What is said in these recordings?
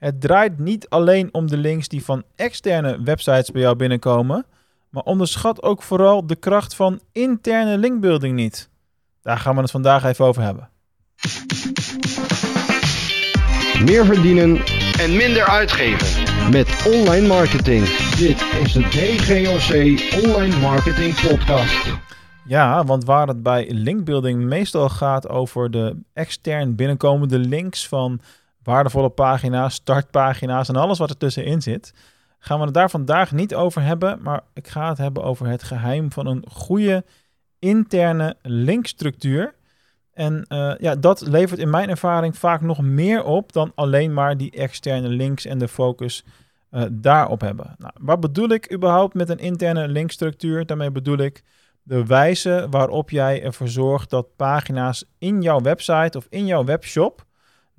Het draait niet alleen om de links die van externe websites bij jou binnenkomen, maar onderschat ook vooral de kracht van interne linkbuilding niet. Daar gaan we het vandaag even over hebben. Meer verdienen en minder uitgeven. met online marketing. Dit is de DGOC Online Marketing Podcast. Ja, want waar het bij linkbuilding meestal gaat over de extern binnenkomende links van waardevolle pagina's, startpagina's en alles wat er tussenin zit, gaan we het daar vandaag niet over hebben, maar ik ga het hebben over het geheim van een goede interne linkstructuur. En eh, ja, dat levert in mijn ervaring vaak nog meer op dan alleen maar die externe links en de focus eh, daarop hebben. Nou, wat bedoel ik überhaupt met een interne linkstructuur? Daarmee bedoel ik de wijze waarop jij ervoor zorgt dat pagina's in jouw website of in jouw webshop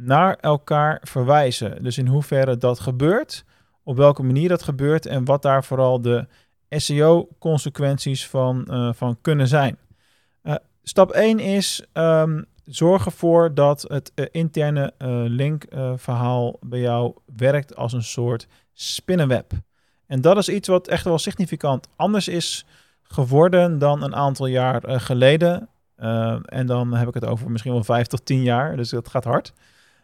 naar elkaar verwijzen. Dus in hoeverre dat gebeurt, op welke manier dat gebeurt en wat daar vooral de SEO-consequenties van, eh, van kunnen zijn. Uh, stap 1 is um, zorg ervoor dat het uh, interne linkverhaal bij jou werkt als een soort spinnenweb. En dat is iets wat echt wel significant anders is geworden dan een aantal jaar geleden. en dan heb ik het over misschien wel 5 tot 10 jaar, dus dat gaat hard.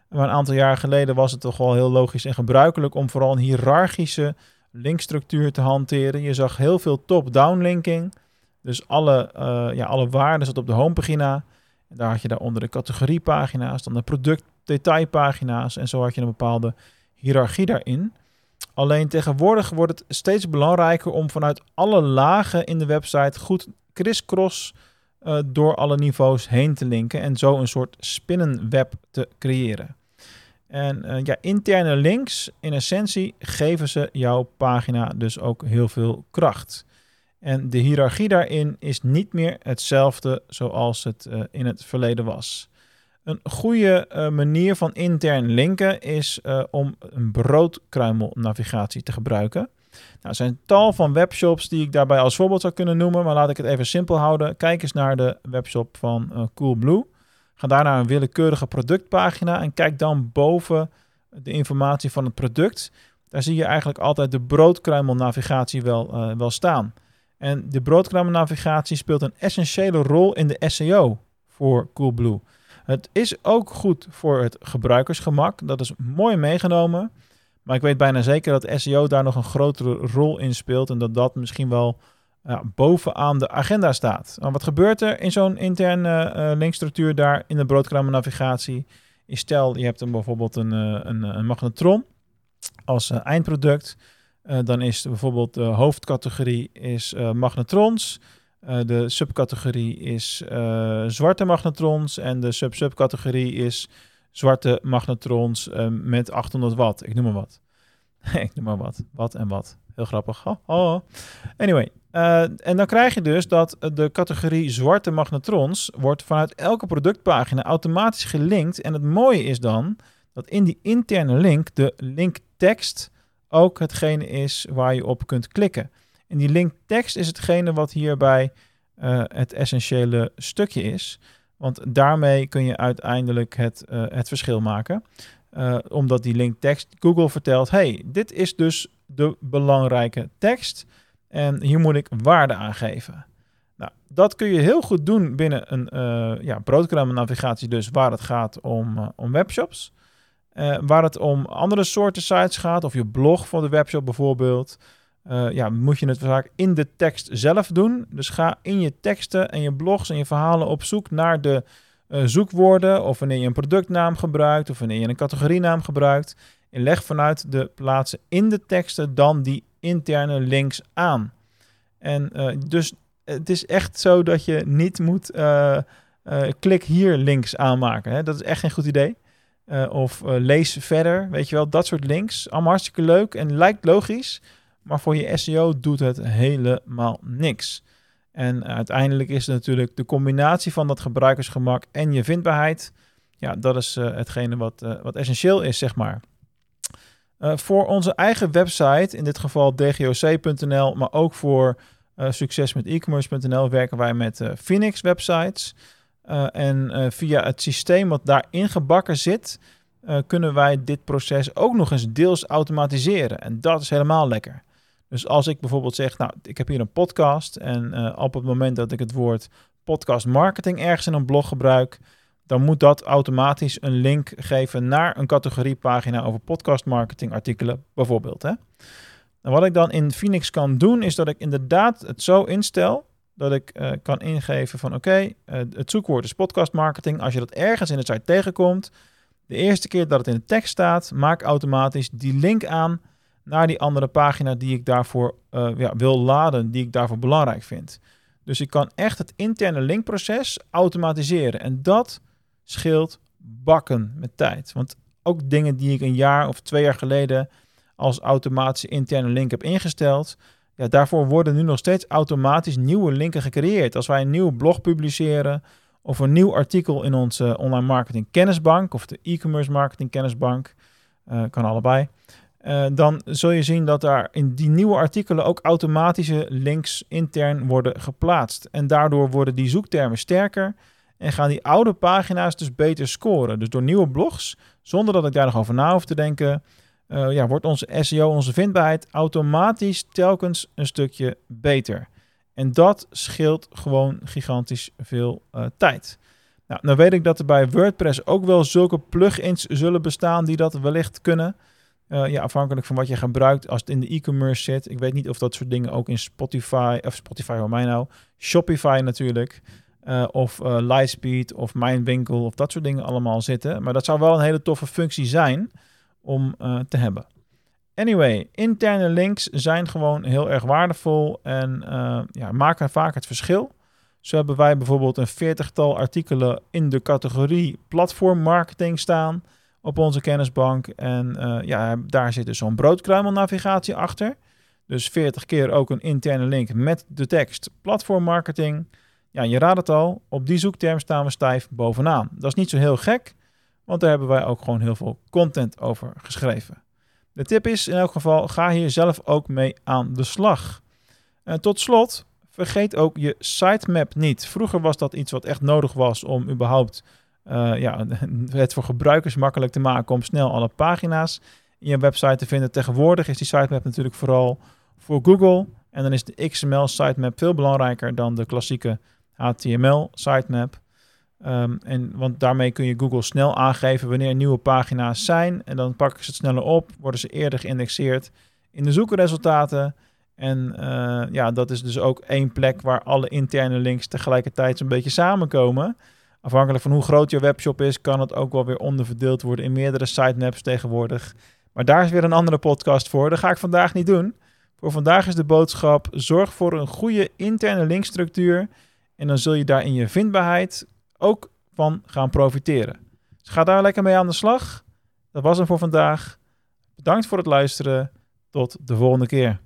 Maar een aantal jaar geleden was het toch wel heel logisch en gebruikelijk om vooral een hiërarchische linkstructuur te hanteren. Je zag heel veel top-down linking. Dus alle, uh, ja, alle waarden zat op de homepagina. En daar had je daaronder de categoriepagina's, dan de productdetailpagina's. En zo had je een bepaalde hiërarchie daarin. Alleen tegenwoordig wordt het steeds belangrijker om vanuit alle lagen in de website goed crisscross uh, door alle niveaus heen te linken. En zo een soort spinnenweb te creëren. En uh, ja, interne links, in essentie, geven ze jouw pagina dus ook heel veel kracht. En de hiërarchie daarin is niet meer hetzelfde zoals het uh, in het verleden was. Een goede manier van intern linken is om een broodkruimelnavigatie te gebruiken. Nou, er zijn tal van webshops die ik daarbij als voorbeeld zou kunnen noemen, maar laat ik het even simpel houden. Kijk eens naar de webshop van Coolblue. Ga daar naar een willekeurige productpagina en kijk dan boven de informatie van het product. Daar zie je eigenlijk altijd de broodkruimelnavigatie wel, uh, wel staan. En de broodkruimelnavigatie speelt een essentiële rol in de SEO voor Coolblue. Het is ook goed voor het gebruikersgemak. Dat is mooi meegenomen. Maar ik weet bijna zeker dat SEO daar nog een grotere rol in speelt. En dat dat misschien wel bovenaan de agenda staat. Wat gebeurt er in zo'n interne uh, linkstructuur daar in de broodkramen-navigatie? Stel, je hebt een, bijvoorbeeld een, uh, een, een, magnetron als uh, eindproduct. dan is bijvoorbeeld de hoofdcategorie is magnetrons. de subcategorie is zwarte magnetrons. En de sub-subcategorie is zwarte magnetrons met 800 watt. Ik noem maar wat. ik noem maar wat. Wat en wat. Heel grappig. Anyway, uh, en dan krijg je dus dat de categorie zwarte magnetrons wordt vanuit elke productpagina automatisch gelinkt. En het mooie is dan dat in die interne link de linktekst ook hetgene is waar je op kunt klikken. En die linktekst is hetgene wat hierbij uh, het essentiële stukje is. Want daarmee kun je uiteindelijk het, uh, het verschil maken. Uh, omdat die linktekst Google vertelt: hey, dit is dus de belangrijke tekst. En hier moet ik waarde aan geven. Nou, dat kun je heel goed doen binnen een uh, ja, navigatie, dus waar het gaat om, om webshops. Waar het om andere soorten sites gaat, of je blog van de webshop bijvoorbeeld. Ja, moet je het vaak in de tekst zelf doen. Dus ga in je teksten en je blogs en je verhalen op zoek naar de zoekwoorden. Of wanneer je een productnaam gebruikt, of wanneer je een categorienaam gebruikt. En leg vanuit de plaatsen in de teksten dan die interne links aan. En uh, dus het is echt zo dat je niet moet klik hier links aanmaken. Hè? Dat is echt geen goed idee. of lees verder, weet je wel, dat soort links. Allemaal hartstikke leuk en lijkt logisch. Maar voor je SEO doet het helemaal niks. En uiteindelijk is het natuurlijk de combinatie van dat gebruikersgemak en je vindbaarheid. Ja, dat is hetgene wat, wat essentieel is, zeg maar. Uh, voor onze eigen website, in dit geval dgoc.nl, maar ook voor uh, succes met e-commerce.nl, werken wij met Phoenix websites. en via het systeem wat daarin gebakken zit, eh, kunnen wij dit proces ook nog eens deels automatiseren. En dat is helemaal lekker. Dus als ik bijvoorbeeld zeg, nou, ik heb hier een podcast en eh, op het moment dat ik het woord podcast marketing ergens in een blog gebruik, dan moet dat automatisch een link geven naar een categoriepagina over podcast marketing artikelen bijvoorbeeld. Hè? En wat ik dan in Phoenix kan doen, is dat ik inderdaad het zo instel dat ik uh, kan ingeven van oké, uh, het zoekwoord is podcast marketing. Als je dat ergens in de site tegenkomt, de eerste keer dat het in de tekst staat, maak automatisch die link aan naar die andere pagina die ik daarvoor uh, ja, wil laden, die ik daarvoor belangrijk vind. Dus ik kan echt het interne linkproces automatiseren. En dat scheelt bakken met tijd. Want ook dingen die ik een jaar of twee jaar geleden als automatische interne link heb ingesteld, ja, daarvoor worden nu nog steeds automatisch nieuwe linken gecreëerd. Als wij een nieuw blog publiceren of een nieuw artikel in onze online marketing kennisbank of de e-commerce marketing kennisbank, uh, kan allebei. Uh, dan zul je zien dat daar in die nieuwe artikelen ook automatische links intern worden geplaatst. En daardoor worden die zoektermen sterker en gaan die oude pagina's dus beter scoren. Dus door nieuwe blogs, zonder dat ik daar nog over na hoef te denken, uh, ja, wordt onze SEO, onze vindbaarheid automatisch telkens een stukje beter. En dat scheelt gewoon gigantisch veel uh, tijd. Nou, nou weet ik dat er bij WordPress ook wel zulke plugins zullen bestaan die dat wellicht kunnen. Uh, ja, afhankelijk van wat je gebruikt als het in de e-commerce zit. Ik weet niet of dat soort dingen ook in Spotify, of Spotify voor mij nou, Shopify natuurlijk, uh, of uh, Lightspeed of Mindwinkel of dat soort dingen allemaal zitten. Maar dat zou wel een hele toffe functie zijn om te hebben. Anyway, interne links zijn gewoon heel erg waardevol en ja, maken vaak het verschil. Zo hebben wij bijvoorbeeld een veertigtal artikelen in de categorie platform marketing staan op onze kennisbank. En uh, ja, daar zit dus zo'n broodkruimelnavigatie achter. Dus 40 keer ook een interne link met de tekst platformmarketing. Ja, je raadt het al, op die zoekterm staan we stijf bovenaan. Dat is niet zo heel gek, want daar hebben wij ook gewoon heel veel content over geschreven. De tip is in elk geval, ga hier zelf ook mee aan de slag. En tot slot, vergeet ook je sitemap niet. Vroeger was dat iets wat echt nodig was om überhaupt uh, ja, het voor gebruikers makkelijk te maken om snel alle pagina's in je website te vinden. Tegenwoordig is die sitemap natuurlijk vooral voor Google. En dan is de XML sitemap veel belangrijker dan de klassieke HTML sitemap. Um, en, want daarmee kun je Google snel aangeven wanneer nieuwe pagina's zijn. En dan pakken ze het sneller op, worden ze eerder geïndexeerd in de zoekresultaten. En uh, ja, dat is dus ook één plek waar alle interne links tegelijkertijd zo'n beetje samenkomen. Afhankelijk van hoe groot je webshop is, kan het ook wel weer onderverdeeld worden in meerdere sitemaps tegenwoordig. Maar daar is weer een andere podcast voor. Dat ga ik vandaag niet doen. Voor vandaag is de boodschap: zorg voor een goede interne linkstructuur. En dan zul je daar in je vindbaarheid ook van gaan profiteren. Dus ga daar lekker mee aan de slag. Dat was hem voor vandaag. Bedankt voor het luisteren. Tot de volgende keer.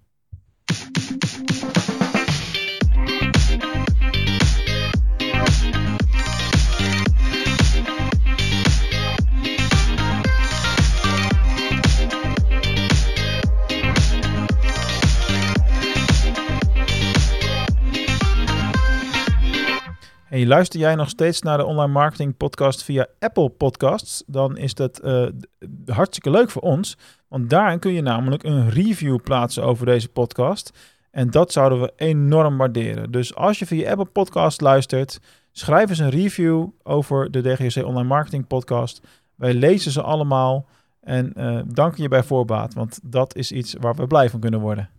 Luister jij nog steeds naar de online marketing podcast via Apple Podcasts? Dan is dat uh, hartstikke leuk voor ons. Want daarin kun je namelijk een review plaatsen over deze podcast. En dat zouden we enorm waarderen. Dus als je via Apple Podcast luistert, schrijf eens een review over de DGC Online Marketing Podcast. Wij lezen ze allemaal en uh, danken je bij voorbaat, want dat is iets waar we blij van kunnen worden.